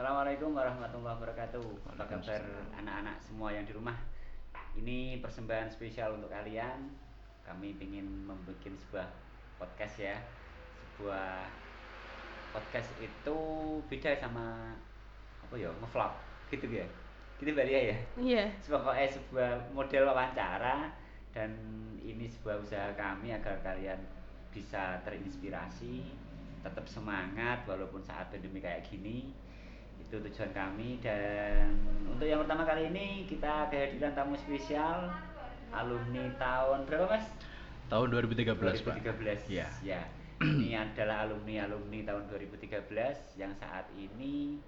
Assalamualaikum warahmatullahi wabarakatuh. Apa kabar anak-anak semua yang di rumah? Ini persembahan spesial untuk kalian. Kami ingin membuat sebuah podcast ya. Sebuah podcast itu beda sama apa ya ngevlog gitu ya. Gitu Mbak Lia ya. Iya. Pokoknya sebuah model wawancara dan ini sebuah usaha kami agar kalian bisa terinspirasi, tetap semangat walaupun saat pandemi kayak gini itu tujuan kami dan untuk yang pertama kali ini kita kehadiran tamu spesial alumni tahun berapa mas? Tahun 2013, Pak. 2013 Iya. ya ini adalah alumni alumni tahun 2013 yang saat ini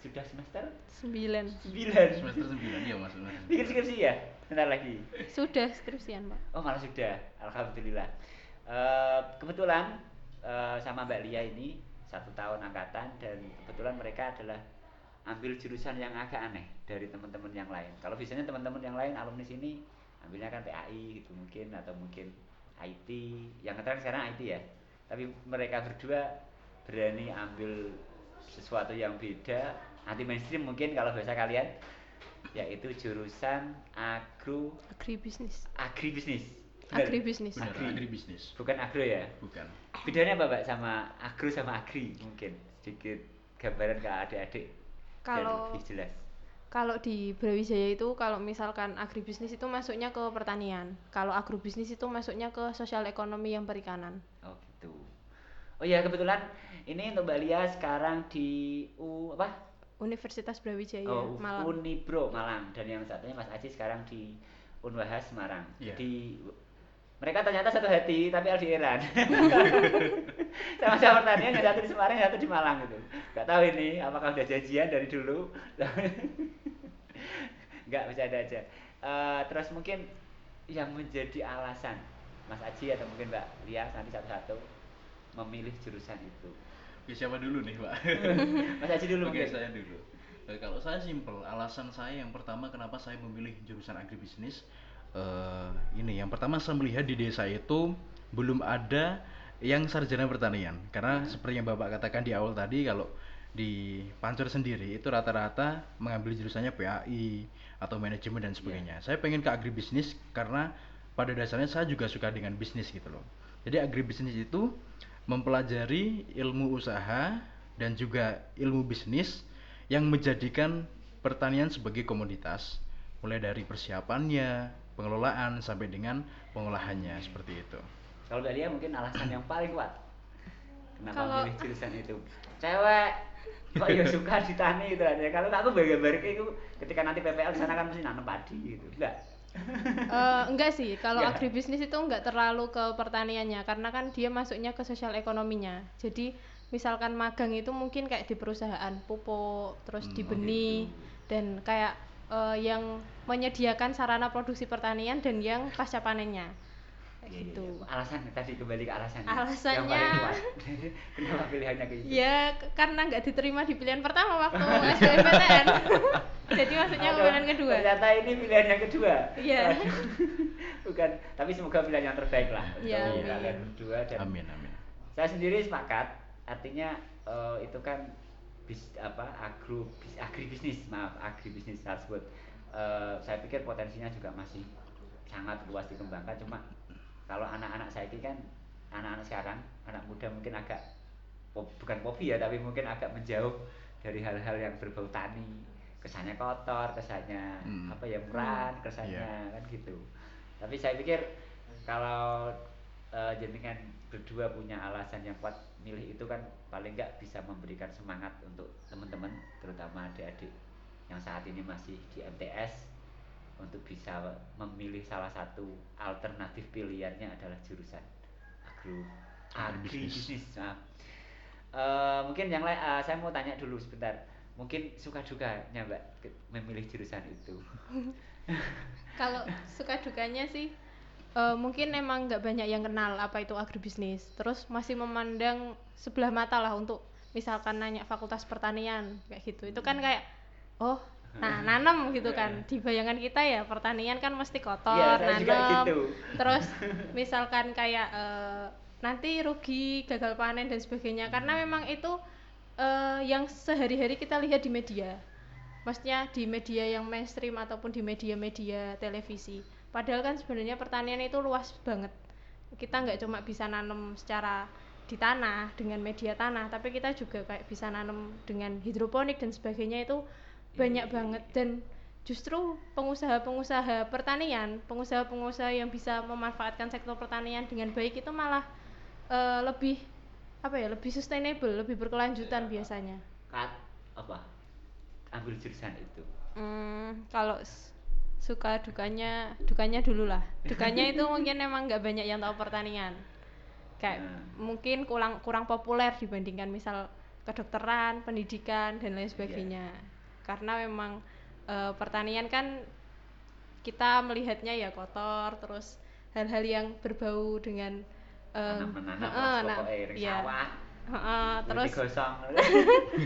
sudah semester Sembilan. 9 Semester 9 ya, Mas. semester bikin 9. skripsi ya bentar lagi Sudah skripsian, Pak. oh malah sudah alhamdulillah Eh, kebetulan eh, sama Mbak Lia ini satu tahun angkatan dan kebetulan mereka adalah ambil jurusan yang agak aneh dari teman-teman yang lain kalau biasanya teman-teman yang lain alumni sini ambilnya kan PAI gitu mungkin atau mungkin IT yang ngetren sekarang IT ya tapi mereka berdua berani ambil sesuatu yang beda anti mainstream mungkin kalau bahasa kalian yaitu jurusan agro Agribisnis. agribisnis Benar? Agribisnis. Agri. agribisnis. bukan agro ya Bukan. bedanya apa mbak sama agro sama agri mungkin sedikit gambaran ke adik-adik Kalau jelas kalau di Brawijaya itu kalau misalkan agribisnis itu masuknya ke pertanian. Kalau agrobisnis itu masuknya ke sosial ekonomi yang perikanan. oh gitu oh ya kebetulan ini untuk mbak Lia sekarang di U apa Universitas Brawijaya, oh, Malang. Unibro Malang dan yang satunya Mas Aji sekarang di Unwahas Semarang Iya. jadi mereka ternyata satu hati tapi LDRan sama-sama pertanian yang satu di Semarang yang satu di Malang gitu. Nggak tahu ini apakah udah janjian dari dulu? Nggak bisa ada aja. Eh, terus mungkin yang menjadi alasan Mas Aji atau mungkin Mbak Lia nanti satu-satu memilih jurusan itu. Oke, siapa dulu nih, Pak? Mas Aji dulu Oke, mungkin. saya dulu. Eh, kalau saya simpel, alasan saya yang pertama kenapa saya memilih jurusan agribisnis eh ini yang pertama saya melihat di desa itu belum ada yang sarjana pertanian karena seperti yang Bapak katakan di awal tadi kalau di Pancur sendiri itu rata-rata mengambil jurusannya PAI atau manajemen dan sebagainya. Saya pengen ke agribisnis karena pada dasarnya saya juga suka dengan bisnis gitu loh. Jadi agribisnis itu mempelajari ilmu usaha dan juga ilmu bisnis yang menjadikan pertanian sebagai komoditas mulai dari persiapannya, pengelolaan sampai dengan pengolahannya seperti itu. Kalau Mbak Lia mungkin alasan yang paling kuat kenapa Kalau- milih jurusan itu. Cewek kok ya suka di tani gitu aja. Kalau aku gambar itu ketika nanti PPL di sana kan mesti nanam padi gitu. Enggak. Eh, enggak sih, kalau Enggak. agribisnis itu enggak terlalu ke pertaniannya karena kan dia masuknya ke sosial ekonominya. Jadi misalkan magang itu mungkin kayak di perusahaan pupuk, terus Hmm, di oh benih dan kayak eh, yang menyediakan sarana produksi pertanian dan yang pasca panennya. Kayak Iya, iya, gitu. iya. Alasan tadi kembali ke alasannya. Yang Alasannya- kenapa pilihannya ke itu? Ya karena nggak diterima di pilihan pertama waktu SBMPTN. Jadi maksudnya Aduh, pilihan kedua. Ternyata ini pilihan yang kedua. Iya. Bukan, tapi semoga pilihan yang terbaik lah Iya, untuk amin. kalian berdua dan Amin amin. saya sendiri sepakat artinya eh, itu kan bis apa agro bis, agribisnis maaf agribisnis tersebut Eh, saya pikir potensinya juga masih sangat luas dikembangkan cuma kalau anak-anak saya ini kan anak-anak sekarang anak muda mungkin agak bukan fobi ya tapi mungkin agak menjauh dari hal-hal yang berbau tani kesannya kotor kesannya Hmm. apa ya murah kesannya Iya. kan gitu tapi saya pikir kalau eh, jenengan berdua punya alasan yang kuat milih itu kan paling nggak bisa memberikan semangat untuk teman-teman terutama adik-adik yang saat ini masih di MTS untuk bisa memilih salah satu alternatif pilihannya adalah jurusan agro Agribisnis. maaf. Eh, mungkin yang lain eh, saya mau tanya dulu sebentar mungkin suka dukanya mbak memilih jurusan itu Kalau suka dukanya sih eh, mungkin emang nggak banyak yang kenal apa itu agribisnis. Terus masih memandang sebelah mata lah untuk misalkan nanya fakultas pertanian kayak gitu. Itu kan kayak oh nah nanam gitu kan. Di bayangan kita ya pertanian kan mesti kotor, Iya, saya juga nanam. gitu. Terus misalkan kayak eh, nanti rugi, gagal panen dan sebagainya. Karena memang itu eh, yang sehari-hari kita lihat di media maksudnya di media yang mainstream ataupun di media-media televisi padahal kan sebenarnya pertanian itu luas banget. Kita nggak cuma bisa nanam secara di tanah dengan media tanah tapi kita juga kayak bisa nanam dengan hidroponik dan sebagainya itu banyak banget. dan justru pengusaha-pengusaha pertanian pengusaha-pengusaha yang bisa memanfaatkan sektor pertanian dengan baik itu malah eh, lebih apa ya lebih sustainable lebih berkelanjutan biasanya. Kat apa? Ambil jurusan itu. Hmm, kalau suka dukanya dukanya dulu lah dukanya itu mungkin emang nggak banyak yang tahu pertanian kayak Nah. mungkin kurang kurang populer dibandingkan misal kedokteran pendidikan dan lain Iya. sebagainya karena memang eh, pertanian kan kita melihatnya ya kotor terus hal-hal yang berbau dengan menanam nah, iya. sawah terus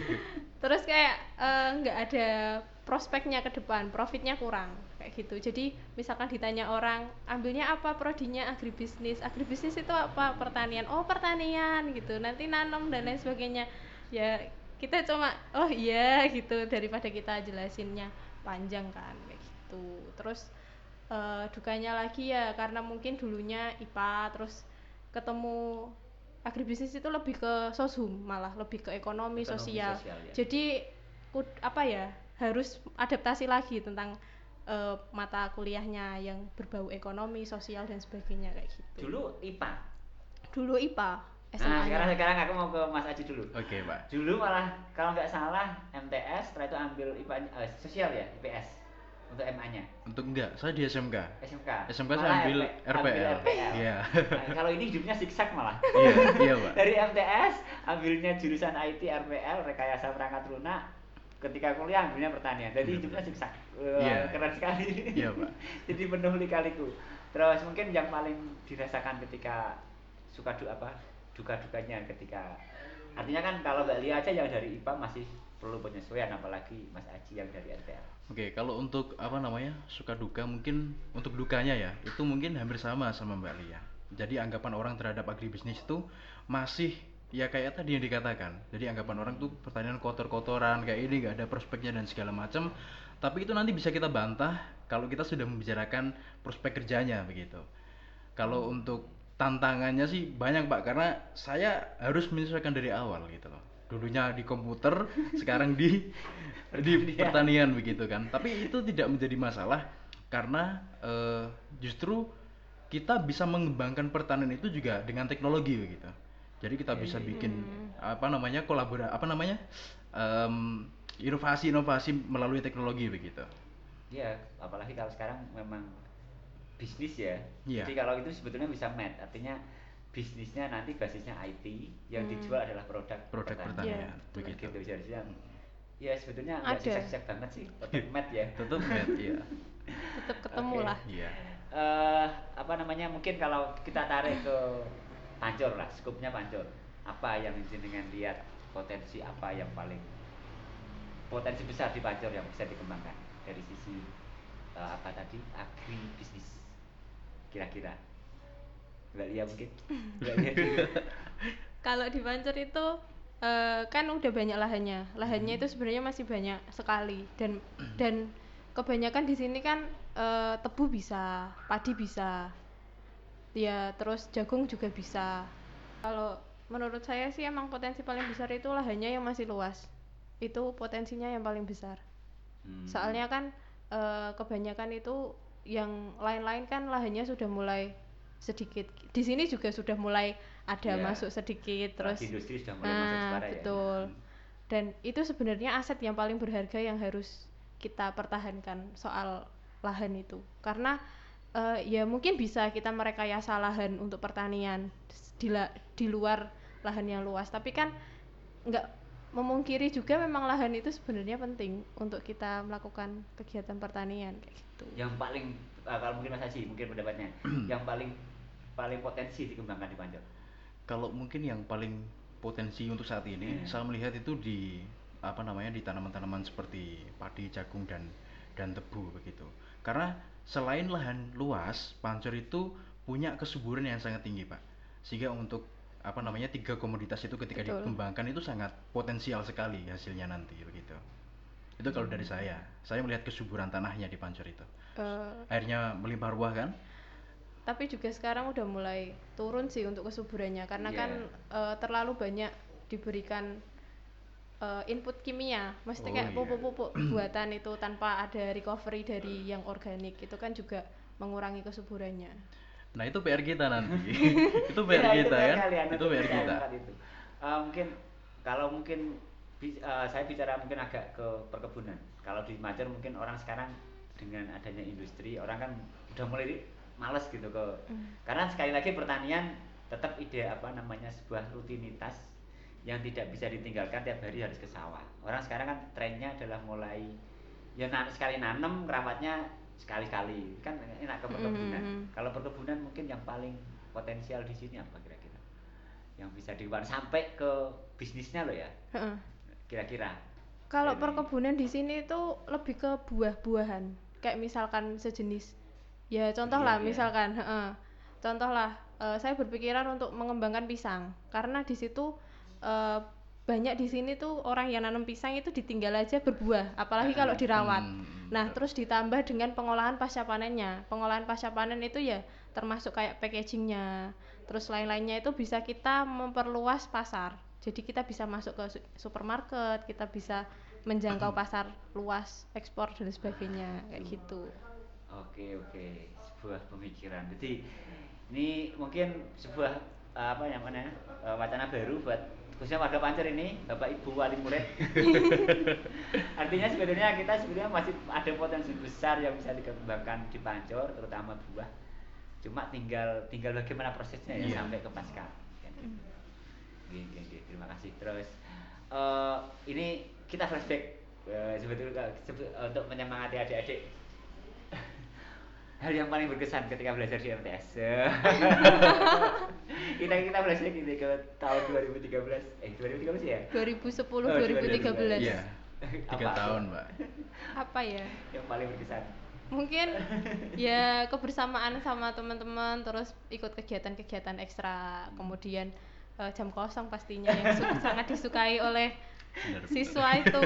terus kayak eh, nggak ada prospeknya ke depan profitnya kurang kayak gitu. Jadi misalkan ditanya orang ambilnya apa? Prodinya agribisnis. Agribisnis itu apa? Pertanian. Oh pertanian gitu. Nanti nanam dan lain sebagainya. Ya kita cuma oh iya gitu daripada kita jelasinnya panjang kan kayak gitu. Terus eh, dukanya lagi ya karena mungkin dulunya IPA terus ketemu agribisnis itu lebih ke sosum malah lebih ke ekonomi, Ekonomi, sosial. sosial, ya. Jadi apa ya harus adaptasi lagi tentang eh, mata kuliahnya yang berbau ekonomi, sosial dan sebagainya kayak gitu. dulu IPA Dulu IPA, nah SMA. sekarang sekarang aku mau ke Mas Aji dulu Oke, Pak. dulu malah kalau nggak salah MTS setelah itu ambil IPA eh, sosial ya IPS untuk MA nya Untuk enggak, saya di SMK. SMK SMK saya Malah ambil RP- RPL. RPL. Iya. Nah, kalau ini hidupnya zigzag malah Iya, iya, Pak. dari MTS ambilnya jurusan IT RPL rekayasa perangkat lunak ketika kuliah ambilnya pertanian jadi Iya, hidupnya zigzag Wah, Iya. keren sekali Iya, Pak. jadi penuh lika-liku terus mungkin yang paling dirasakan ketika suka du apa duka dukanya ketika artinya kan kalau Mbak Lia aja yang dari IPA masih perlu penyesuaian apalagi Mas Aji yang dari RPL Oke, kalau untuk apa namanya suka duka mungkin untuk dukanya ya itu mungkin hampir sama sama Mbak Lia. Jadi anggapan orang terhadap agribisnis itu masih ya kayak tadi yang dikatakan. Jadi anggapan orang tuh pertanian kotor-kotoran kayak ini nggak ada prospeknya dan segala macam. Tapi itu nanti bisa kita bantah kalau kita sudah membicarakan prospek kerjanya begitu. Kalau untuk tantangannya sih banyak Pak karena saya harus menyesuaikan dari awal gitu loh. Dulunya di komputer, sekarang di di pertanian begitu kan. Tapi itu tidak menjadi masalah karena eh, justru kita bisa mengembangkan pertanian itu juga dengan teknologi begitu. Jadi kita bisa bikin apa namanya kolabora apa namanya em, inovasi-inovasi melalui teknologi begitu. Iya, apalagi kalau sekarang memang bisnis ya. Iya. Jadi kalau itu sebetulnya bisa match, artinya bisnisnya nanti basisnya IT, yang Hmm. dijual adalah produk Produk pertanian, Kan begitu. Gitu jadi ya sebetulnya nggak Ada. sisek banget sih, produk match ya. Tetap net, iya. Tetap ketemu Oke. lah. Iya. eh apa namanya mungkin kalau kita tarik ke pancur lah, skupnya pancur. Apa yang jenengan lihat potensi apa yang paling potensi besar di pancur yang bisa dikembangkan dari sisi eh, apa tadi agri bisnis kira-kira Mbak Lia mungkin Mbak Lia dulu. Kalau di Pancur itu eh, kan udah banyak lahannya. Lahannya itu sebenarnya masih banyak sekali dan dan kebanyakan di sini kan eh, tebu bisa, padi bisa. Ya, terus jagung juga bisa. Kalau menurut saya sih emang potensi paling besar itu lahannya yang masih luas. Itu potensinya yang paling besar. Hmm. Soalnya kan eh, kebanyakan itu yang lain-lain kan lahannya sudah mulai sedikit. Di sini juga sudah mulai ada Iya. masuk sedikit terus Apalagi industri sudah mulai masuk Nah, suara ya. betul. Dan itu sebenarnya aset yang paling berharga yang harus kita pertahankan soal lahan itu. Karena eh, ya mungkin bisa kita merekayasa lahan untuk pertanian di, la- di luar lahan yang luas, tapi kan nggak memungkiri juga memang lahan itu sebenarnya penting untuk kita melakukan kegiatan pertanian kayak gitu. yang paling eh, kalau mungkin Mas Haji mungkin pendapatnya yang paling paling potensi dikembangkan di pancur Kalau mungkin yang paling potensi untuk saat ini Hmm. saya melihat itu di apa namanya di tanaman-tanaman seperti padi, jagung dan dan tebu begitu. Karena selain lahan luas, pancur itu punya kesuburan yang sangat tinggi, Pak. Sehingga untuk apa namanya tiga komoditas itu ketika Betul. dikembangkan itu sangat potensial sekali hasilnya nanti begitu itu kalau dari saya saya melihat kesuburan tanahnya di Pancor itu Eh, airnya melimpah ruah kan tapi juga sekarang udah mulai turun sih untuk kesuburannya karena Iya. kan eh, terlalu banyak diberikan eh, input kimia, mesti Oh, kayak iya. pupuk-pupuk buatan itu tanpa ada recovery dari yang organik itu kan juga mengurangi kesuburannya. nah itu PR kita nanti itu PR Ya, kita PR kan kalian, itu PR kita itu. Eh, mungkin kalau mungkin bi- eh, saya bicara mungkin agak ke perkebunan. Kalau di Macer mungkin orang sekarang dengan adanya industri orang kan udah mulai males gitu ke Mm. karena sekali lagi pertanian tetap ide apa namanya sebuah rutinitas yang tidak bisa ditinggalkan tiap hari harus ke sawah. Orang sekarang kan trennya adalah mulai ya nan- sekali nanem keramatnya sekali-kali kan enak ke perkebunan. Mhm. Kalau perkebunan mungkin yang paling potensial di sini apa kira-kira? Yang bisa diwan sampai ke bisnisnya loh ya, kira-kira. Kalau perkebunan di sini itu lebih ke buah-buahan, kayak misalkan sejenis, ya contoh Iya, lah, iya. misalkan, heeh. contoh lah, eh, saya berpikiran untuk mengembangkan pisang, karena di situ eh, banyak di sini tuh orang yang nanam pisang itu ditinggal aja berbuah, apalagi kalau dirawat. Hmm, Nah, terus ditambah dengan pengolahan pasca panennya. Pengolahan pasca panen itu ya termasuk kayak packagingnya, terus lain-lainnya itu bisa kita memperluas pasar. Jadi kita bisa masuk ke su- supermarket, kita bisa menjangkau pasar luas, ekspor dan sebagainya kayak gitu. Oke oke, sebuah pemikiran. Jadi ini mungkin sebuah apa yang mana eh, wacana baru buat khususnya warga Pancer ini, Bapak Ibu wali murid. Artinya sebenarnya kita sebenarnya masih ada potensi besar yang bisa dikembangkan di Pancor, terutama buah. Cuma tinggal tinggal bagaimana prosesnya ya Iya. sampai ke pasca. Gitu. Terima kasih. Terus eh, ini kita flashback eh, sebetulnya sebe- untuk menyemangati adik-adik hal yang paling berkesan ketika belajar di MTS. kita kita flashback ini ke tahun 2013 eh 2013 ya 2010 Oh, 2013. iya tiga tahun mbak Apa ya? yang paling berkesan Mungkin ya kebersamaan sama teman-teman terus ikut kegiatan-kegiatan ekstra, kemudian eh, jam kosong pastinya yang sangat disukai oleh Benar, benar. siswa itu.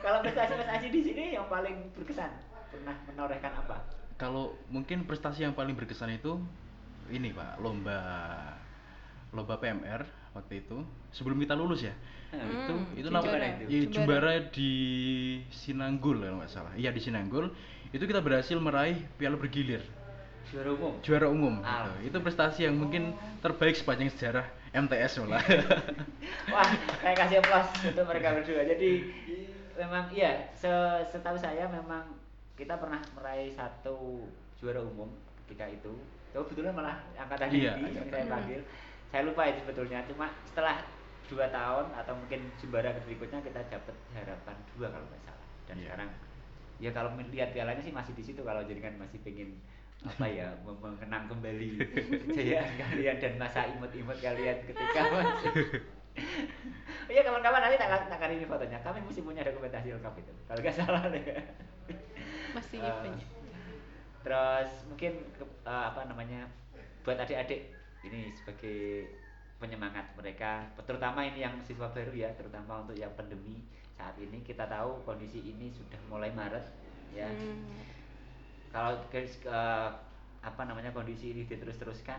kalau prestasi-prestasi di sini yang paling berkesan pernah menorehkan apa kalau mungkin prestasi yang paling berkesan itu ini pak lomba lomba PMR waktu itu sebelum kita lulus ya Hmm, itu itu juara. namanya itu? iya, Juara. juara di Sinanggul kalau nggak salah iya di Sinanggul itu kita berhasil meraih piala bergilir juara umum juara umum Ah. gitu. itu prestasi yang mungkin terbaik sepanjang sejarah MTS malah Wah, saya kasih aplaus untuk mereka berdua. Jadi memang iya, se- setahu saya memang kita pernah meraih satu juara umum ketika itu. Kebetulan malah angkatan Iya, ini yang saya panggil. Saya lupa itu sebetulnya. Cuma setelah dua tahun atau mungkin juara berikutnya kita dapat harapan dua kalau nggak salah. Dan Iya. sekarang ya kalau melihat pialanya sih masih di situ kalau jaringan masih pengen apa ya mengenang kembali kejayaan kalian dan masa imut-imut kalian ketika Iya kawan-kawan nanti tak, tak ini fotonya. Kami mesti punya dokumentasi lengkap itu. Kalau nggak salah deh. Masih Eh, banyak. Terus mungkin eh, apa namanya buat adik-adik ini sebagai penyemangat mereka, terutama ini yang siswa baru ya, terutama untuk yang pandemi saat ini kita tahu kondisi ini sudah mulai Maret ya. Hmm. Kalau eh, apa namanya kondisi ini diterus-teruskan,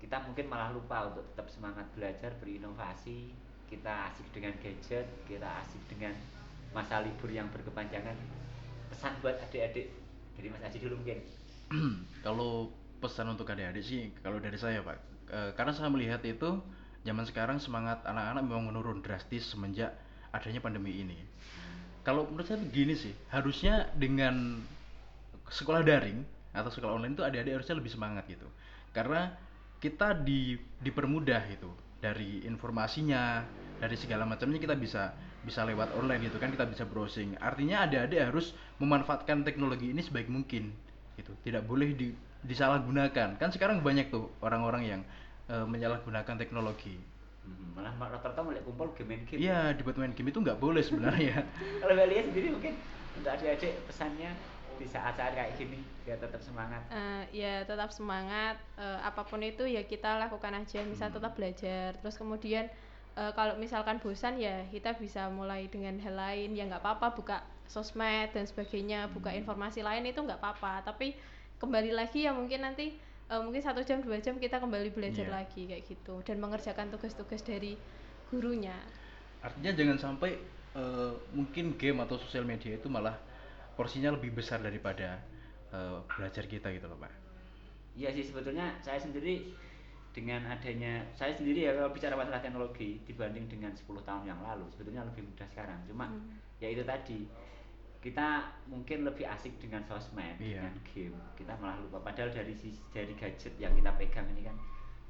kita mungkin malah lupa untuk tetap semangat belajar, berinovasi. Kita asik dengan gadget, kita asik dengan masa libur yang berkepanjangan. Pesan buat adik-adik dari Mas Aji dulu mungkin. kalau pesan untuk adik-adik sih kalau dari saya pak Eh, karena saya melihat itu zaman sekarang semangat anak-anak memang menurun drastis semenjak adanya pandemi ini kalau menurut saya begini sih harusnya dengan sekolah daring atau sekolah online itu adik-adik harusnya lebih semangat gitu karena kita di dipermudah itu dari informasinya dari segala macamnya kita bisa bisa lewat online gitu kan kita bisa browsing. Artinya adik-adik harus memanfaatkan teknologi ini sebaik mungkin gitu. Tidak boleh di, disalahgunakan. Kan sekarang banyak tuh orang-orang yang eh, menyalahgunakan teknologi. Hmm, malah rata-rata mulai kumpul game main game. iya dibuat main game itu nggak boleh sebenarnya. Kalau Mbak Lia sendiri mungkin untuk adik-adik pesannya di saat-saat kayak gini biar tetap semangat. Eh, ya tetap semangat. Eh, apa pun itu ya kita lakukan aja misal Hmm. tetap belajar. Terus kemudian eh, kalau misalkan bosan ya kita bisa mulai dengan hal lain ya nggak apa-apa buka sosmed dan sebagainya buka Hmm. informasi lain itu nggak apa-apa tapi kembali lagi ya mungkin nanti eh, mungkin satu jam dua jam kita kembali belajar Iya. lagi kayak gitu dan mengerjakan tugas-tugas dari gurunya Artinya jangan sampai eh, mungkin game atau sosial media itu malah porsinya lebih besar daripada eh, belajar kita gitu loh, Pak. Iya sih sebetulnya saya sendiri dengan adanya saya sendiri ya kalau bicara masalah teknologi dibanding dengan 10 tahun yang lalu sebetulnya lebih mudah sekarang cuma Hmm. ya itu tadi kita mungkin lebih asik dengan sosmed Iya. dengan game kita malah lupa padahal dari dari gadget yang kita pegang ini kan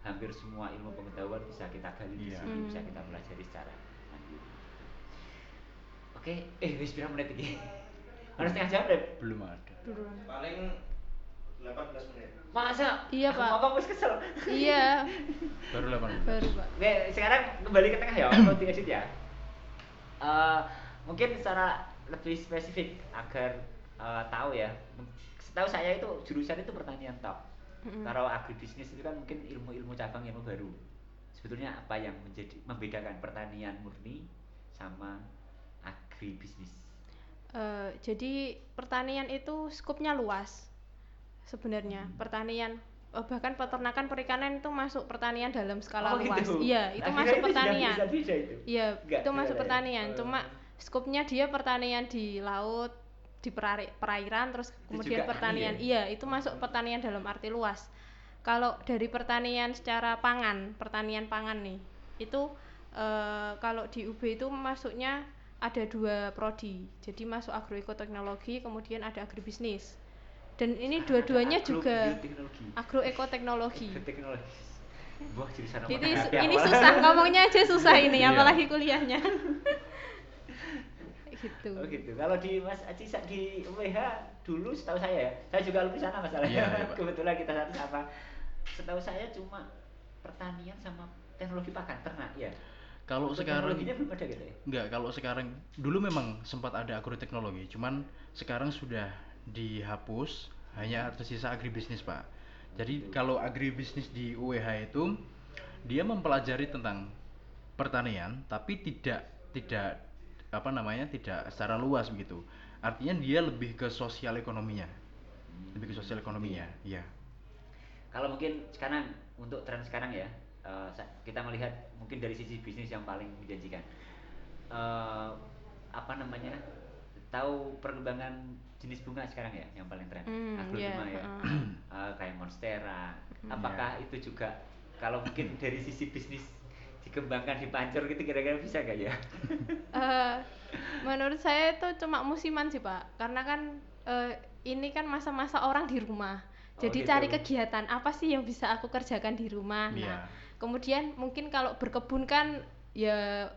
hampir semua ilmu pengetahuan bisa kita gali di Iya. sini bisa Hmm. kita pelajari secara mandiri oke eh wis berapa menit ini harus setengah jam deh Belum ada. dulu paling 18 menit masa Iya, Pak. ngomong wis kesel iya Baru 8 baru pak Oke, sekarang kembali ke tengah ya, mau diedit ya. Eh, mungkin secara lebih spesifik agar eh, tahu ya. Setahu saya itu jurusan itu pertanian top. Mm-mm. Kalau agribisnis itu kan mungkin ilmu-ilmu cabang ilmu baru. Sebetulnya apa yang menjadi membedakan pertanian murni sama agribisnis? Eh, jadi pertanian itu skupnya luas sebenarnya Hmm. pertanian eh, bahkan peternakan perikanan itu masuk pertanian dalam skala Oh, luas gitu? iya itu Akhirnya masuk itu pertanian bisa beda itu? iya Nggak itu masuk ya? pertanian Oh. cuma skupnya dia pertanian di laut di perari- perairan terus kemudian pertanian tani iya itu masuk pertanian dalam arti luas kalau dari pertanian secara pangan pertanian pangan nih itu eh, kalau di UB itu masuknya ada dua prodi jadi masuk agroekoteknologi kemudian ada agribisnis dan ini dua-duanya juga agroekoteknologi apa? ini su- susah ngomongnya aja susah ini Iya. apalagi kuliahnya gitu Oh gitu. Kalau di Mas Aci sa- di UPH dulu setahu saya ya, saya juga lulus sana masalahnya. Iya, iya, Pak. Kebetulan kita satu sama. Setahu saya cuma pertanian sama teknologi pakan ternak ya. Kalau Untuk sekarang belum ada gitu ya. Enggak, kalau sekarang dulu memang sempat ada agroteknologi, cuman sekarang sudah dihapus, hanya tersisa agribisnis, Pak. Jadi kalau agribisnis di UEH itu dia mempelajari tentang pertanian tapi tidak tidak apa namanya? tidak secara luas begitu. Artinya dia lebih ke sosial ekonominya. Lebih ke sosial ekonominya, iya. Kalau mungkin sekarang untuk tren sekarang ya, sa- kita melihat mungkin dari sisi bisnis yang paling menjanjikan. Eh, apa namanya? Tahu perkembangan jenis bunga sekarang ya yang paling tren? Hmm, Agrolima iya, ya. heeh. Eh, kayak monstera. Hmm. Apakah Iya. itu juga kalau mungkin dari sisi bisnis dikembangkan di pancur gitu kira-kira bisa gak ya? Eh, menurut saya itu cuma musiman sih pak karena kan eh, ini kan masa-masa orang di rumah Oh, jadi gitu. cari kegiatan apa sih yang bisa aku kerjakan di rumah Iya. nah kemudian mungkin kalau berkebun kan ya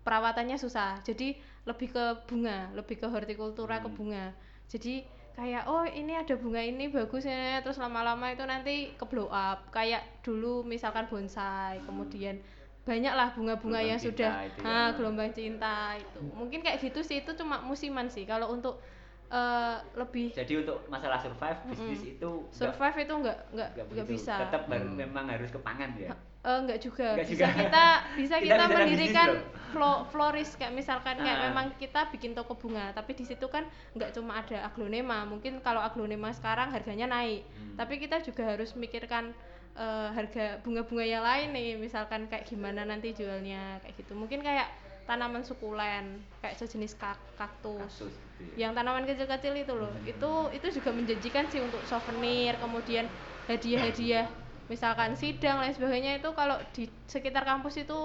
perawatannya susah jadi lebih ke bunga lebih ke hortikultura ke Hmm. bunga jadi kayak oh ini ada bunga ini bagus ya terus lama-lama itu nanti ke blow up. Kayak dulu misalkan bonsai kemudian banyaklah bunga-bunga yang sudah ya. gelombang cinta itu. Mungkin kayak gitu sih itu cuma musiman sih. Kalau untuk eh, lebih Jadi untuk masalah survive bisnis Mm-mm. itu nggak- survive itu nggak nggak nggak nggak bisa Tetap Hmm. memang harus ke pangan ya. Eh, enggak juga Enggak bisa juga. kita bisa Kita kita, mendirikan flo- florist kayak misalkan kayak Ah. memang kita bikin toko bunga tapi di situ kan nggak cuma ada aglonema mungkin kalau aglonema sekarang harganya naik Hmm. tapi kita juga harus mikirkan eh, harga bunga-bunga yang lain nih misalkan kayak gimana nanti jualnya kayak gitu mungkin kayak tanaman sukulen kayak sejenis kak kaktus gitu ya. yang tanaman kecil-kecil itu loh Hmm. itu itu juga menjanjikan sih untuk souvenir kemudian hadiah-hadiah misalkan sidang lain sebagainya itu kalau di sekitar kampus itu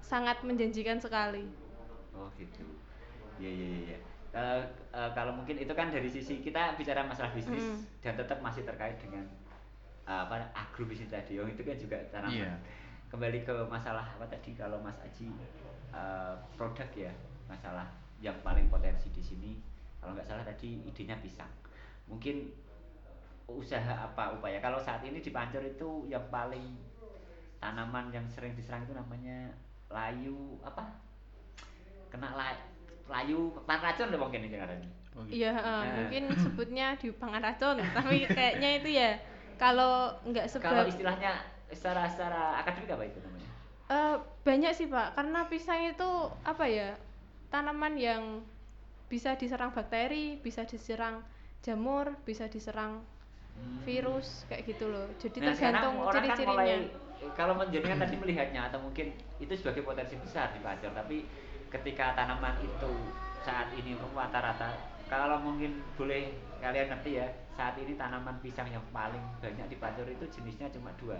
sangat menjanjikan sekali Oh gitu. Iya iya iya. iya. Eh, eh, kalau mungkin itu kan dari sisi kita bicara masalah bisnis Mm. dan tetap masih terkait dengan eh, apa agrobisnis tadi. Oh itu kan juga tanaman. Iya. Kembali ke masalah apa tadi kalau Mas Aji eh, produk ya masalah yang paling potensi di sini kalau nggak salah tadi idenya pisang. Mungkin usaha apa upaya kalau saat ini di Pancur itu yang paling tanaman yang sering diserang itu namanya layu apa kena la- ayu pan racun lho mungkin ini. Oh, gitu. Iya, eh, Nah. mungkin sebutnya di pangan racun, tapi kayaknya itu ya kalau nggak Kalau sebab istilahnya secara secara akademik apa itu namanya? Eh, banyak sih pak, karena pisang itu apa ya tanaman yang bisa diserang bakteri, bisa diserang jamur, bisa diserang virus kayak gitu loh. Jadi Nah, tergantung kan ciri-cirinya. mulai kalau menjadikan tadi melihatnya atau mungkin itu sebagai potensi besar di Pacor, tapi ketika tanaman itu saat ini rata-rata kalau mungkin boleh kalian ngerti ya, saat ini tanaman pisang yang paling banyak di Pacor itu jenisnya cuma dua.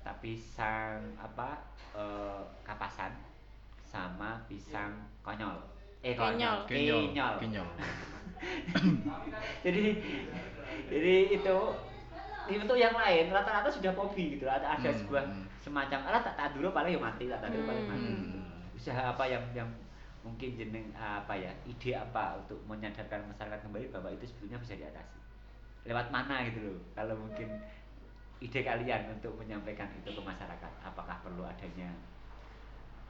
Tak pisang apa eh, kapasan sama pisang konyol. Eh konyol, Kenyol. Kenyol, jadi jadi itu untuk yang lain rata-rata sudah hobi gitu. Ada ada Hmm, sebuah semacam ah tak tak dulu paling ya mati tak tak dulu paling mati. Hmm. usaha apa yang yang mungkin jeneng apa ya ide apa untuk menyadarkan masyarakat kembali bahwa itu sebetulnya bisa diatasi. Lewat mana gitu loh kalau mungkin ide kalian untuk menyampaikan itu ke masyarakat apakah perlu adanya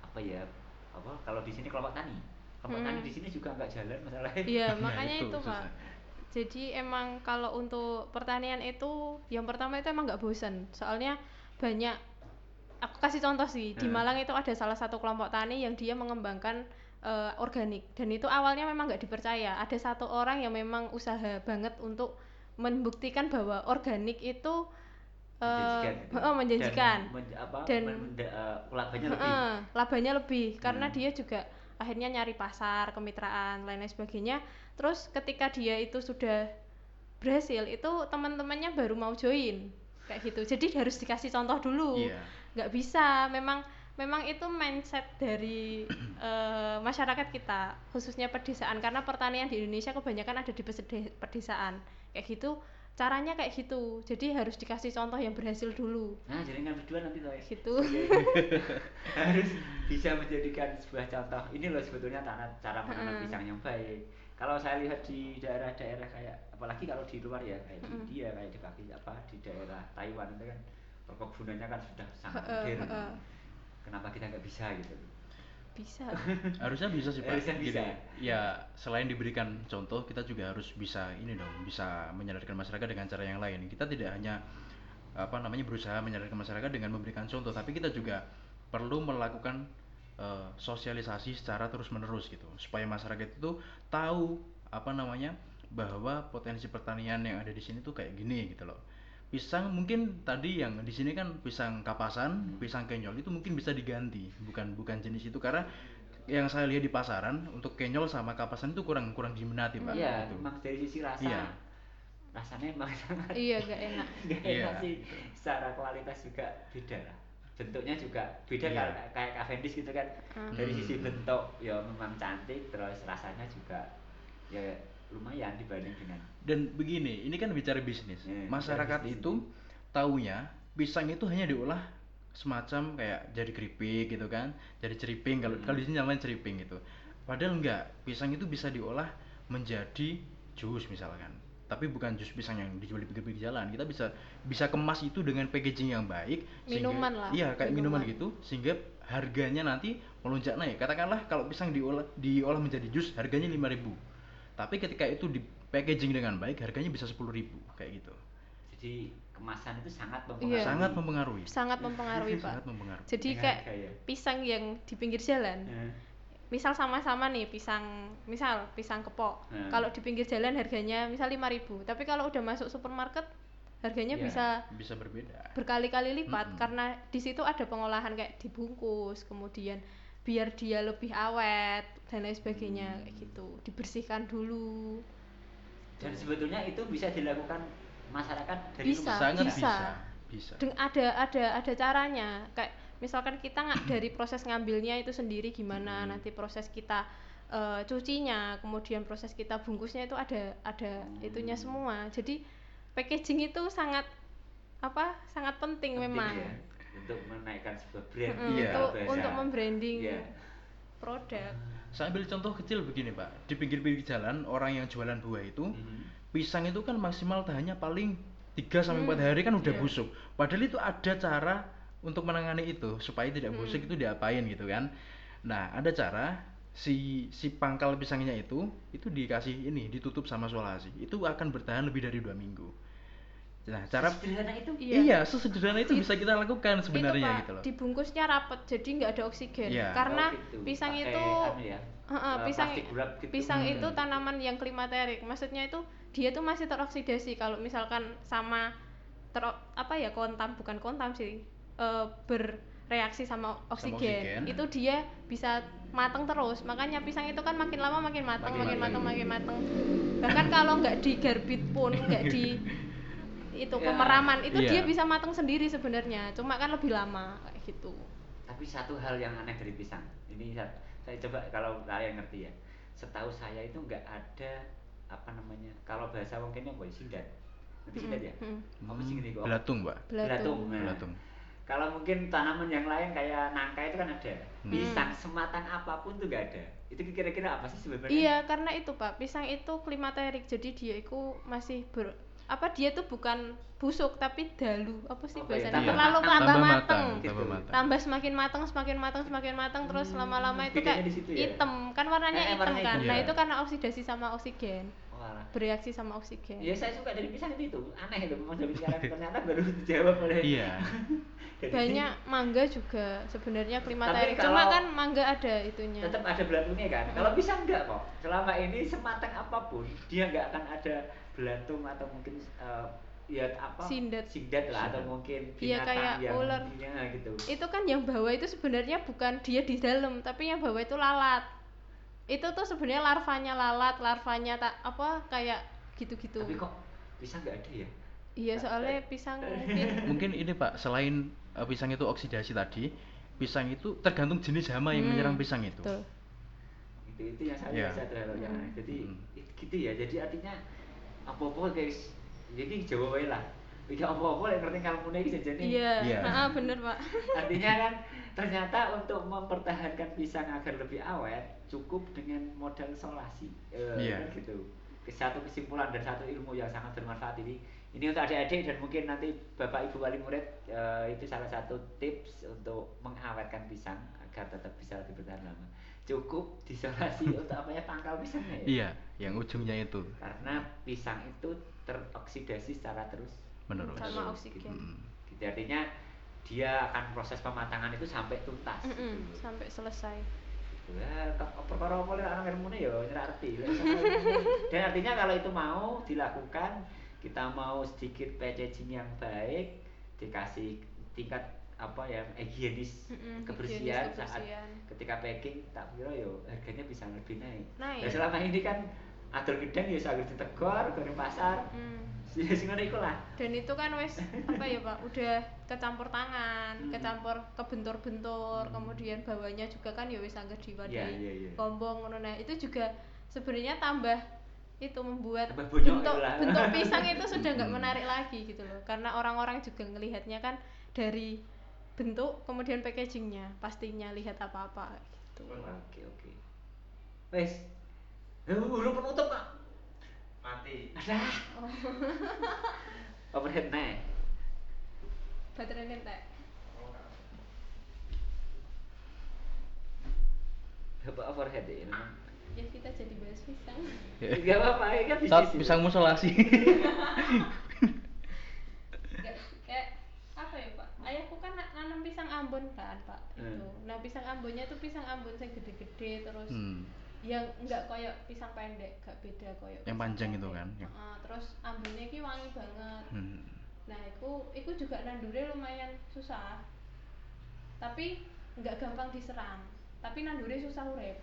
apa ya apa kalau di sini kelompok tani kelompok Hmm. tani di sini juga nggak jalan masalahnya Iya, Nah, makanya itu itu, pak. Jadi emang kalau untuk pertanian itu yang pertama itu emang nggak bosan. Soalnya banyak aku kasih contoh sih di Hmm. Malang itu ada salah satu kelompok tani yang dia mengembangkan eh, organik dan itu awalnya memang nggak dipercaya. Ada satu orang yang memang usaha banget untuk membuktikan bahwa organik itu eh, menjanjikan gitu. oh, menjanjikan. dan, men- apa, Dan- men- menda- eh, labanya lebih labanya lebih karena Hmm. dia juga akhirnya nyari pasar, kemitraan, lain lain sebagainya. Terus ketika dia itu sudah berhasil, itu teman-temannya baru mau join kayak gitu. Jadi harus dikasih contoh dulu. Iya. nggak bisa, memang memang itu mindset dari eh, masyarakat kita, khususnya pedesaan karena pertanian di Indonesia kebanyakan ada di pedesaan. Kayak gitu, caranya kayak gitu. Jadi harus dikasih contoh yang berhasil dulu. nah jaringan berdua nanti loh ya Gitu. harus bisa menjadikan sebuah contoh ini loh sebetulnya cara cara menanam Mm-mm. pisang yang baik kalau saya lihat di daerah-daerah kayak apalagi kalau di luar ya kayak di Mm-mm. India kayak di kaki apa di daerah Taiwan itu kan perkebunannya kan sudah sangat modern kenapa kita nggak bisa gitu Bisa. harusnya bisa sih pak Harusnya bisa. ya selain diberikan contoh kita juga harus bisa ini dong bisa menyadarkan masyarakat dengan cara yang lain kita tidak hanya apa namanya berusaha menyadarkan masyarakat dengan memberikan contoh tapi kita juga perlu melakukan eh, sosialisasi secara terus menerus gitu supaya masyarakat itu tahu apa namanya bahwa potensi pertanian yang ada di sini tuh kayak gini gitu loh pisang mungkin tadi yang di sini kan pisang kapasan, pisang kenyol itu mungkin bisa diganti, bukan bukan jenis itu karena yang saya lihat di pasaran untuk kenyol sama kapasan itu kurang kurang diminati pak. iya gitu. memang dari sisi rasa Iya. rasanya emang sangat iya, gak enak. nggak Iya. enak sih secara kualitas juga beda lah bentuknya juga beda Iya. kayak kayak Cavendish gitu kan Hmm. dari sisi Hmm. bentuk ya memang cantik terus rasanya juga ya lumayan dibanding dengan Dan begini, ini kan bicara bisnis. Iya, Masyarakat bicara bisnis. itu taunya pisang itu hanya diolah semacam kayak jadi keripik gitu kan, jadi ceriping kalau Hmm. kalau di sini namanya ceriping gitu. Padahal enggak, pisang itu bisa diolah menjadi jus misalkan. Tapi bukan jus pisang yang dijual di pinggir-pinggir jalan. Kita bisa bisa kemas itu dengan packaging yang baik. sehingga- Minuman lah, Iya, kayak minuman. minuman. gitu sehingga harganya nanti melonjak naik. Katakanlah kalau pisang diolah diolah menjadi jus harganya 5000 Tapi ketika itu di packaging dengan baik harganya bisa 10000 kayak gitu. jadi kemasan itu sangat Iya. mempengaruhi Sangat mempengaruhi. Sangat mempengaruhi, Pak. Sangat mempengaruhi. Jadi Dengan kayak ya. pisang yang di pinggir jalan. Eh, Misal sama-sama nih pisang, misal pisang kepok. Hmm. Kalau di pinggir jalan harganya misal 5000 tapi kalau udah masuk supermarket harganya Iya. bisa bisa berbeda. berkali-kali lipat Mm-mm. karena di situ ada pengolahan kayak dibungkus, kemudian biar dia lebih awet dan lain sebagainya Hmm. kayak gitu. Dibersihkan dulu. dan sebetulnya itu bisa dilakukan masyarakat dari Bisa, rumah Sangat bisa. bisa. Bisa. Deng- ada ada ada caranya kayak misalkan kita nggak dari proses ngambilnya itu sendiri gimana Hmm. nanti proses kita eh, cucinya kemudian proses kita bungkusnya itu ada ada itunya Hmm. semua jadi packaging itu sangat apa sangat penting, Penting memang ya, untuk menaikkan sebuah brand Iya. untuk bahasa. untuk membranding Iya. produk Saya ambil contoh kecil begini, Pak. Di pinggir-pinggir jalan orang yang jualan buah itu Mhm. pisang itu kan maksimal tahannya paling 3 sampai 4 Hmm, hari kan udah iya. busuk. Padahal itu ada cara untuk menangani itu supaya tidak Hmm. busuk itu diapain gitu kan. Nah, ada cara si si pangkal pisangnya itu itu dikasih ini ditutup sama solasi itu akan bertahan lebih dari dua minggu nah cara Sederhana itu. Iya. iya sesederhana itu bisa kita lakukan sebenarnya itu, Pak, gitu loh dibungkusnya rapet jadi nggak ada oksigen Iya. karena Oh, gitu. pisang Pakai itu ya, Heeh, eh, pisang gitu. pisang Hmm. itu tanaman yang klimaterik maksudnya itu dia tuh masih teroksidasi kalau misalkan sama ter apa ya kontam bukan kontam sih eh, bereaksi sama oksigen. oksigen. itu dia bisa mateng terus makanya pisang itu kan makin lama makin mateng Makin makin mateng mateng. makin mateng bahkan kalau nggak digarbit pun nggak di itu Ya. pemeraman itu Iya. dia bisa mateng sendiri sebenarnya cuma kan lebih lama kayak gitu Tapi satu hal yang aneh dari pisang, ini saya, saya coba kalau kalian ngerti ya. Setahu saya itu nggak ada apa namanya? Kalau bahasa mungkin apa ya? Sindat. Ngerti sindat ya? Mm, Apa sih gini kok? belatung pak Belatung. Nah, belatung Kalau mungkin tanaman yang lain kayak nangka itu kan ada. Hmm. Pisang sematang apa pun tuh nggak ada. Itu kira-kira apa sih sebenarnya? Iya, karena itu Pak, pisang itu klimaterik. Jadi dia itu masih ber apa dia tuh bukan busuk tapi dalu. Apa sih ya? bahasanya? Tambah Terlalu matang. tambah, mateng. tambah Gitu. matang Tambah semakin matang, semakin matang, semakin matang terus Hmm, lama-lama itu kayak ya? hitam. Kan warnanya eh, hitam kan. Nah, Iya. itu karena oksidasi sama oksigen. Walah. Bereaksi sama oksigen. Ya saya suka dari pisang itu, itu. aneh itu memang dari sekarang ternyata baru dijawab oleh iya Banyak mangga juga sebenarnya klimaterik. Tapi Cuma kan mangga ada itunya. tetap ada belatungnya kan Hmm. kalau pisang enggak kok selama ini sematang apa pun dia nggak akan ada belatung atau mungkin eh, ya apa Sindat. sindat lah atau mungkin Iya, binatang kayak yang ular. iya, gitu itu kan yang bawah itu sebenarnya bukan dia di dalam tapi yang bawah itu lalat itu tuh sebenarnya larvanya lalat larvanya tak apa kayak gitu-gitu tapi kok pisang nggak ada ya iya soalnya pisang mungkin mungkin ini pak selain eh, pisang itu oksidasi tadi pisang itu tergantung jenis hama yang Hmm, menyerang pisang itu betul. itu itu yang saya biasa terlalu yang Hmm. aneh. jadi Hmm. it- gitu ya jadi artinya apa apa guys jadi jawab wae lah tidak apa apa yang ngerti kamu nih jadi iya Iya. ah, bener pak Artinya kan ternyata untuk mempertahankan pisang agar lebih awet cukup dengan modal solasi. Eh, Iya. kan gitu. Satu kesimpulan dan satu ilmu yang sangat bermanfaat ini. Ini untuk adik-adik dan mungkin nanti Bapak Ibu wali murid eh, itu salah satu tips untuk mengawetkan pisang agar tetap bisa lebih bertahan lama. Cukup disolasi untuk apa ya pangkal pisangnya ya. iya yang ujungnya itu Karena pisang itu teroksidasi secara terus menerus sama oksigen Mm. gitu artinya dia akan proses pematangan itu sampai tuntas Mm-mm, gitu. sampai selesai Ya, kok- perkara apa anak ya nyerah arti. Dan artinya kalau itu mau dilakukan, kita mau sedikit packaging yang baik, dikasih tingkat apa ya higienis Mm-mm, kebersihan, higienis saat kebersihan. ketika packing tak kira yo harganya bisa lebih naik. Naik. Dan selama ini kan atur gedang ya saged ditegor, goreng pasar. Mm. Sing iku lah. dan itu kan wes apa ya pak udah kecampur tangan Hmm. kecampur kebentur-bentur kemudian bawahnya juga kan ya wes angger diwadahi Iya, iya, iya. gombong ngono nah itu juga sebenarnya tambah itu membuat bentuk lah. bentuk pisang itu sudah nggak menarik lagi gitu loh karena orang-orang juga ngelihatnya kan dari bentuk kemudian packagingnya pastinya lihat apa-apa gitu Oke, oke. Wes. Eh, Belum penutup, Pak. mati Ada. Overhead nih. baterai entek Apa overhead ya? memang. ya kita jadi bahas pisang Gak apa-apa, ini kan bisnis. Saat itu. pisangmu solasi Nggak, kayak apa ya pak ayahku kan pisang ambon kan pak Hmm. itu nah pisang ambonnya tuh pisang ambon yang gede-gede terus Hmm. yang enggak koyok pisang pendek gak beda koyok Yang panjang itu pendek. kan, yang- Heeh, terus ambonnya ki wangi banget Hmm. nah itu itu juga nandure lumayan susah tapi nggak gampang diserang tapi nandure susah urep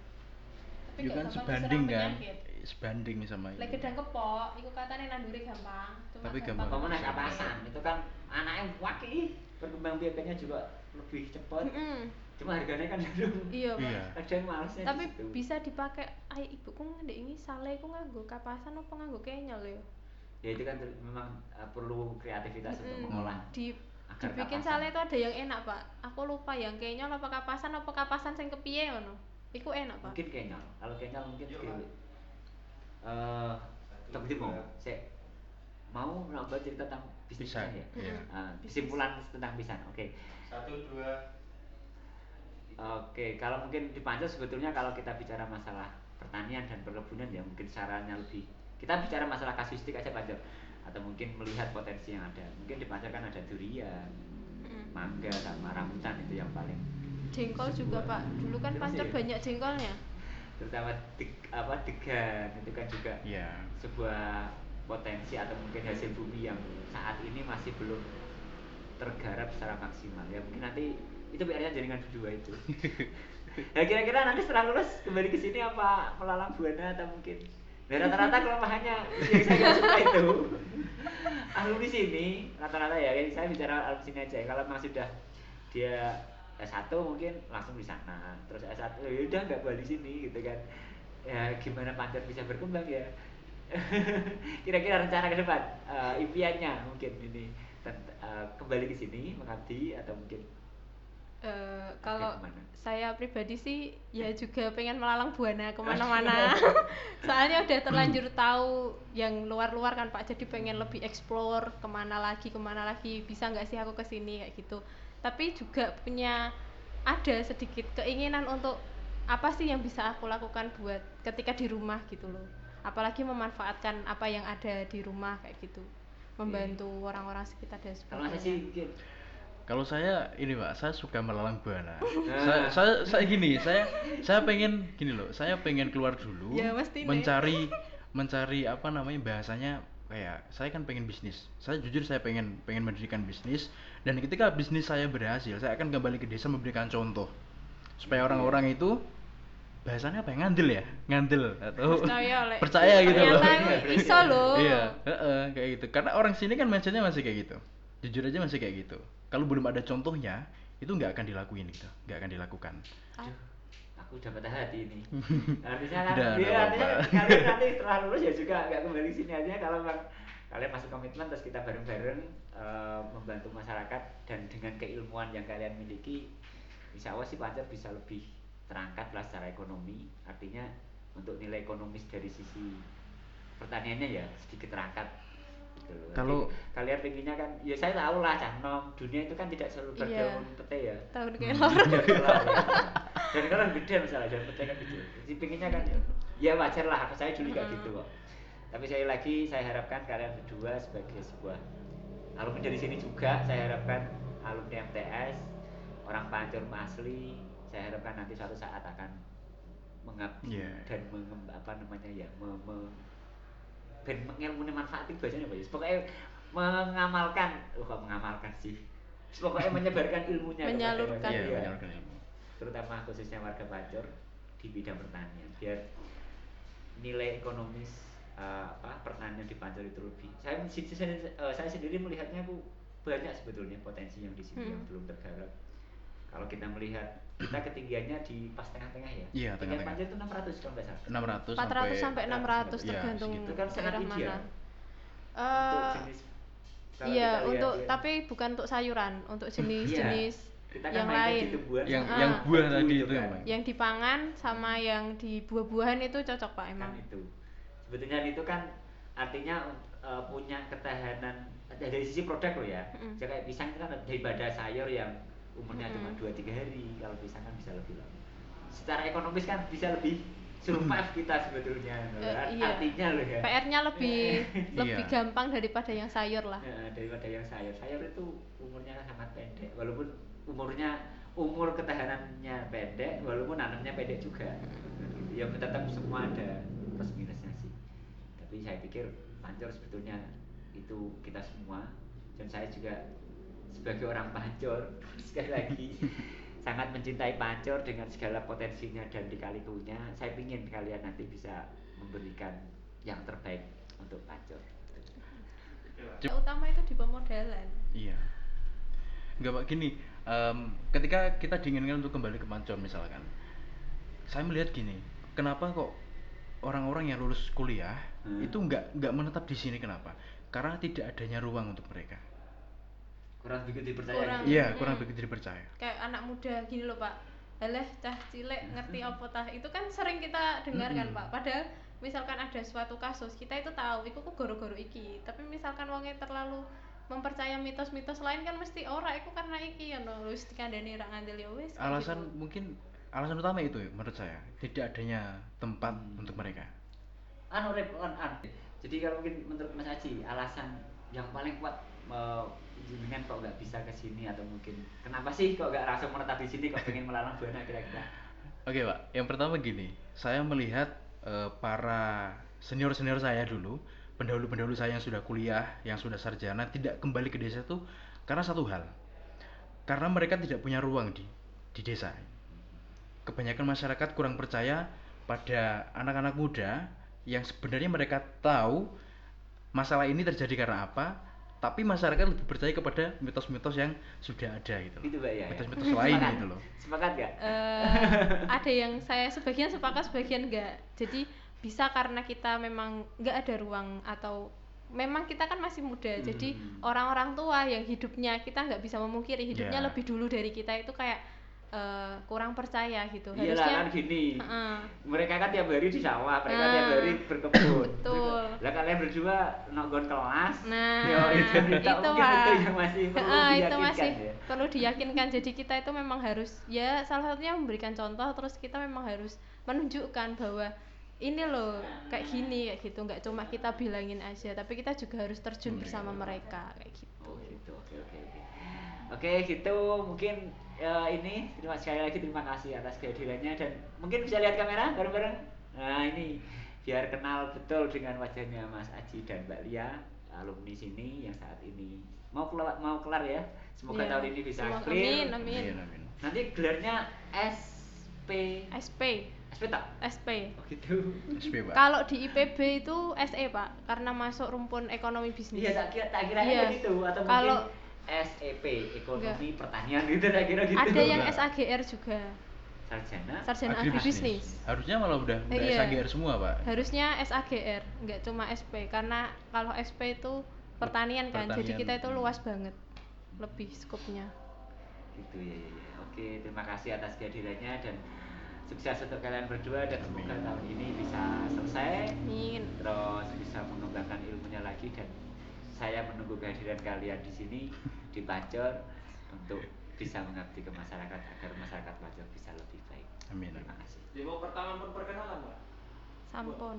tapi Itu nggak kan gampang sebanding diserang kan penyakit. Sebanding sama Lek ini gedang kepok, iku katanya nandure gampang. Cuma Tapi gampang. Kamu naik kapasan, itu kan anaknya waki, perkembang biakannya juga lebih cepat. Mm-mm. Cuma harganya kan dulu. Iya, Pak. Iya. Kadang malesnya di Tapi situ. bisa dipakai ay ibuku ndek ini sale ku nganggo kapasan apa nganggo kenyal ya? Ya itu kan memang uh, perlu kreativitas untuk Mm-mm. mengolah. Di agar dibikin kapasan. sale itu ada yang enak, Pak. Aku lupa yang kenyal apa kapasan apa kapasan sing kepiye ngono. Iku enak, Pak. Mungkin kenyal. Kalau kenyal mungkin Yuk, eh Satu, tapi mau dua. saya mau nambah cerita tentang bisnisnya Pisang, ya. iya. Ah, kesimpulan tentang pisang. Oke. satu dua Oke, kalau mungkin di Pancur sebetulnya kalau kita bicara masalah pertanian dan perkebunan ya mungkin sarannya lebih kita bicara masalah kasuistik aja Pancur atau mungkin melihat potensi yang ada. Mungkin di Pancur kan ada durian, Mm. mangga sama rambutan itu yang paling Jengkol juga pak. Dulu kan Pancur sih. banyak jengkolnya. Terutama deg- apa degan itu kan juga Iya. sebuah potensi atau mungkin hasil bumi yang saat ini masih belum tergarap secara maksimal. Ya mungkin nanti itu PR-nya jaringan berdua itu. Nah kira-kira nanti setelah lulus kembali ke sini apa melalang buana atau mungkin? Nah, rata-rata kelemahannya yang saya suka itu. Alumni sini rata-rata ya saya bicara alumni sini aja kalau memang sudah dia S1 mungkin langsung di sana. Terus S1 ya udah nggak balik sini gitu kan. Ya gimana Pancur bisa berkembang ya? Kira-kira rencana ke depan eh, impiannya mungkin ini tent- eh, kembali ke sini mengabdi atau mungkin Eh, kalau saya pribadi sih ya juga pengen melalang buana ke mana-mana. Soalnya udah terlanjur tahu yang luar-luar kan pak. Jadi pengen lebih explore ke mana lagi ke mana lagi bisa nggak sih aku ke sini kayak gitu tapi juga punya ada sedikit keinginan untuk apa sih yang bisa aku lakukan buat ketika di rumah gitu loh. Apalagi memanfaatkan apa yang ada di rumah kayak gitu. Membantu orang-orang sekitar dan sebagainya. Kalau saya ini pak, saya suka melalang buana. Saya, saya, saya gini, saya, saya pengen gini loh, saya pengen keluar dulu, Ya, mencari, mencari apa namanya bahasanya kayak saya kan pengen bisnis. Saya jujur saya pengen pengen mendirikan bisnis. Dan ketika bisnis saya berhasil, saya akan kembali ke desa memberikan contoh. Supaya orang-orang itu bahasanya apa ya? Ngandel ya? Ngandel atau Percaya, Lek. percaya gitu loh. iso loh. iya heeh, kayak gitu. Karena orang sini kan mindsetnya masih kayak gitu. Jujur aja masih kayak gitu. Kalau belum ada contohnya itu nggak akan dilakuin gitu nggak akan dilakukan. Aduh, aku udah patah hati ini. Artinya kan, ya, artinya apa-apa. kalian nanti setelah lulus ya juga nggak kembali sini aja kalau memang kalian masuk komitmen terus kita bareng-bareng eh, membantu masyarakat dan dengan keilmuan yang kalian miliki, insya Allah sih Pancur bisa lebih terangkat lah secara ekonomi. Artinya untuk nilai ekonomis dari sisi pertaniannya ya sedikit terangkat. Gitu loh. Kalau- kalian pengennya kan, ya saya tahu lah cah nom dunia itu kan tidak selalu Iya. berdaun pete ya tahun Hmm. kelor dan kan orang gede misalnya dan pecah kan gede jadi pinginnya kan ya, ya wajar lah saya dulu juga Mm. gitu kok tapi sekali lagi saya harapkan kalian berdua sebagai sebuah alumni dari sini juga saya harapkan alumni MTS orang Pancur asli saya harapkan nanti suatu saat akan mengabdi Iya. dan mengem- apa namanya ya me, me, ben ngilmune manfaat itu biasanya apa ya pokoknya mengamalkan oh kok mengamalkan sih pokoknya menyebarkan ilmunya Menyalurkan. Iya, masyarakat. menyalurkan ilmu. terutama khususnya warga Pancur di bidang pertanian biar nilai ekonomis eh, apa pertanian di Pancur itu lebih saya saya, eh, saya sendiri melihatnya aku banyak sebetulnya potensi yang di sini yang Hmm. belum tergarap kalau kita melihat kita ketinggiannya di pas tengah-tengah ya Iya, tengah-tengah. Pancur itu 600 kalau nggak salah 600 400 sampai 600 Iya, tergantung segitu. itu kan sangat daerah mana. untuk Eh, jenis iya untuk ya, tapi bukan untuk sayuran untuk jenis-jenis kita kan yang lain di tumbuhan yang sama yang Ah. buah tadi itu itu kan. emang yang dipangan sama yang di buah-buahan itu cocok pak emang kan itu sebetulnya itu kan artinya uh, punya ketahanan dari sisi produk loh ya Mm-mm. Jadi kayak pisang itu kan daripada sayur yang umurnya cuma Mm-mm. 2 tiga hari kalau pisang kan bisa lebih lama. Secara ekonomis kan bisa lebih survive kita sebetulnya Art- iya. artinya loh ya. PR-nya lebih lebih Iya. gampang daripada yang sayur lah. Ya, daripada yang sayur. Sayur itu umurnya sangat pendek walaupun umurnya umur ketahanannya pendek walaupun nanamnya pendek juga. Ya tetap semua ada plus minusnya sih. Tapi saya pikir pancor sebetulnya itu kita semua. Dan saya juga sebagai orang pancor sekali lagi sangat mencintai pancor dengan segala potensinya dan dikalihunya saya ingin kalian nanti bisa memberikan yang terbaik untuk pancor yang utama itu di pemodalan Iya. Enggak Pak, gini, em, ketika kita diinginkan untuk kembali ke Pancor misalkan, saya melihat gini, kenapa kok orang-orang yang lulus kuliah Hmm. itu nggak nggak menetap di sini kenapa? Karena tidak adanya ruang untuk mereka. Kurang begitu dipercaya Kurang. gitu. Iya, Hmm. kurang begitu dipercaya. kayak anak muda gini loh pak Eleh cah cilek ngerti apa tah itu kan sering kita dengar kan Mm-mm. pak padahal misalkan ada suatu kasus kita itu tahu itu kok goro-goro iki tapi misalkan wongnya terlalu mempercaya mitos-mitos lain kan mesti ora iku karena iki ya no wis dikandani ra ngandel ya wis alasan gitu. mungkin alasan utama itu ya menurut saya tidak adanya tempat untuk mereka anu rep on an. Jadi kalau mungkin menurut Mas Aji alasan yang paling kuat jenengan kok nggak bisa ke sini atau mungkin kenapa sih kok nggak langsung menetap di sini kok pengen melalang buana kira-kira? Oke pak, yang pertama gini, saya melihat eh, para senior-senior saya dulu, pendahulu-pendahulu saya yang sudah kuliah, yang sudah sarjana, tidak kembali ke desa itu karena satu hal, karena mereka tidak punya ruang di di desa. Kebanyakan masyarakat kurang percaya pada anak-anak muda yang sebenarnya mereka tahu masalah ini terjadi karena apa, tapi masyarakat lebih percaya kepada mitos-mitos yang sudah ada gitu. loh. Itu Mbak ya. ya? Mitos-mitos lain Sepakat? gitu loh. Sepakat nggak? Eh, ada yang saya sebagian sepakat sebagian enggak jadi bisa karena kita memang nggak ada ruang atau memang kita kan masih muda jadi Hmm. orang-orang tua yang hidupnya kita nggak bisa memungkiri hidupnya Ya. lebih dulu dari kita itu kayak eh, kurang percaya gitu Iyalah kan gini. Heeh. Mereka kan tiap hari di sawah, mereka Ah. tiap hari berkebun. Betul. Lah kalian berdua nonggon kelas. Nah, Yo, itu, itu, itu, itu yang masih perlu Heeh, itu diyakinkan masih ya. perlu diyakinkan. Jadi kita itu memang harus ya salah satunya memberikan contoh terus kita memang harus menunjukkan bahwa ini loh kayak gini kayak gitu nggak cuma kita bilangin aja tapi kita juga harus terjun bersama mereka kayak gitu. Oh gitu, oke oke oke. Oke gitu mungkin ya, ini terima sekali lagi terima kasih atas kehadirannya dan mungkin bisa lihat kamera bareng-bareng. Nah ini biar kenal betul dengan wajahnya Mas Aji dan Mbak Lia alumni sini yang saat ini mau kelar mau kelar ya. Semoga Iya. tahun ini bisa Semoga- clear. Amin, amin. Amin, amin. Nanti gelarnya SP SP, SP tak? SP. Oh gitu. SP pak. Kalau di IPB itu SE pak, karena masuk rumpun ekonomi bisnis. Iya tak kira tak kira Iya. gitu atau Kalau- mungkin SEP ekonomi pertanian gitu tak kira gitu. Ada yang Enggak. SAGR juga, sarjana sarjana Agribisnis. Harusnya malah udah udah Iya. SAGR semua pak. Harusnya SAGR, nggak cuma SP karena kalau SP itu pertanian kan, jadi kita itu luas banget, lebih skupnya. gitu ya, ya, ya. oke terima kasih atas kehadirannya dan sukses untuk kalian berdua dan semoga tahun ini bisa selesai Amin. terus bisa mengembangkan ilmunya lagi dan saya menunggu kehadiran kalian di sini di Pacor untuk bisa mengabdi ke masyarakat agar masyarakat Pacor bisa lebih baik Amin. terima kasih Demo pertama pun perkenalan, Pak. Sampun.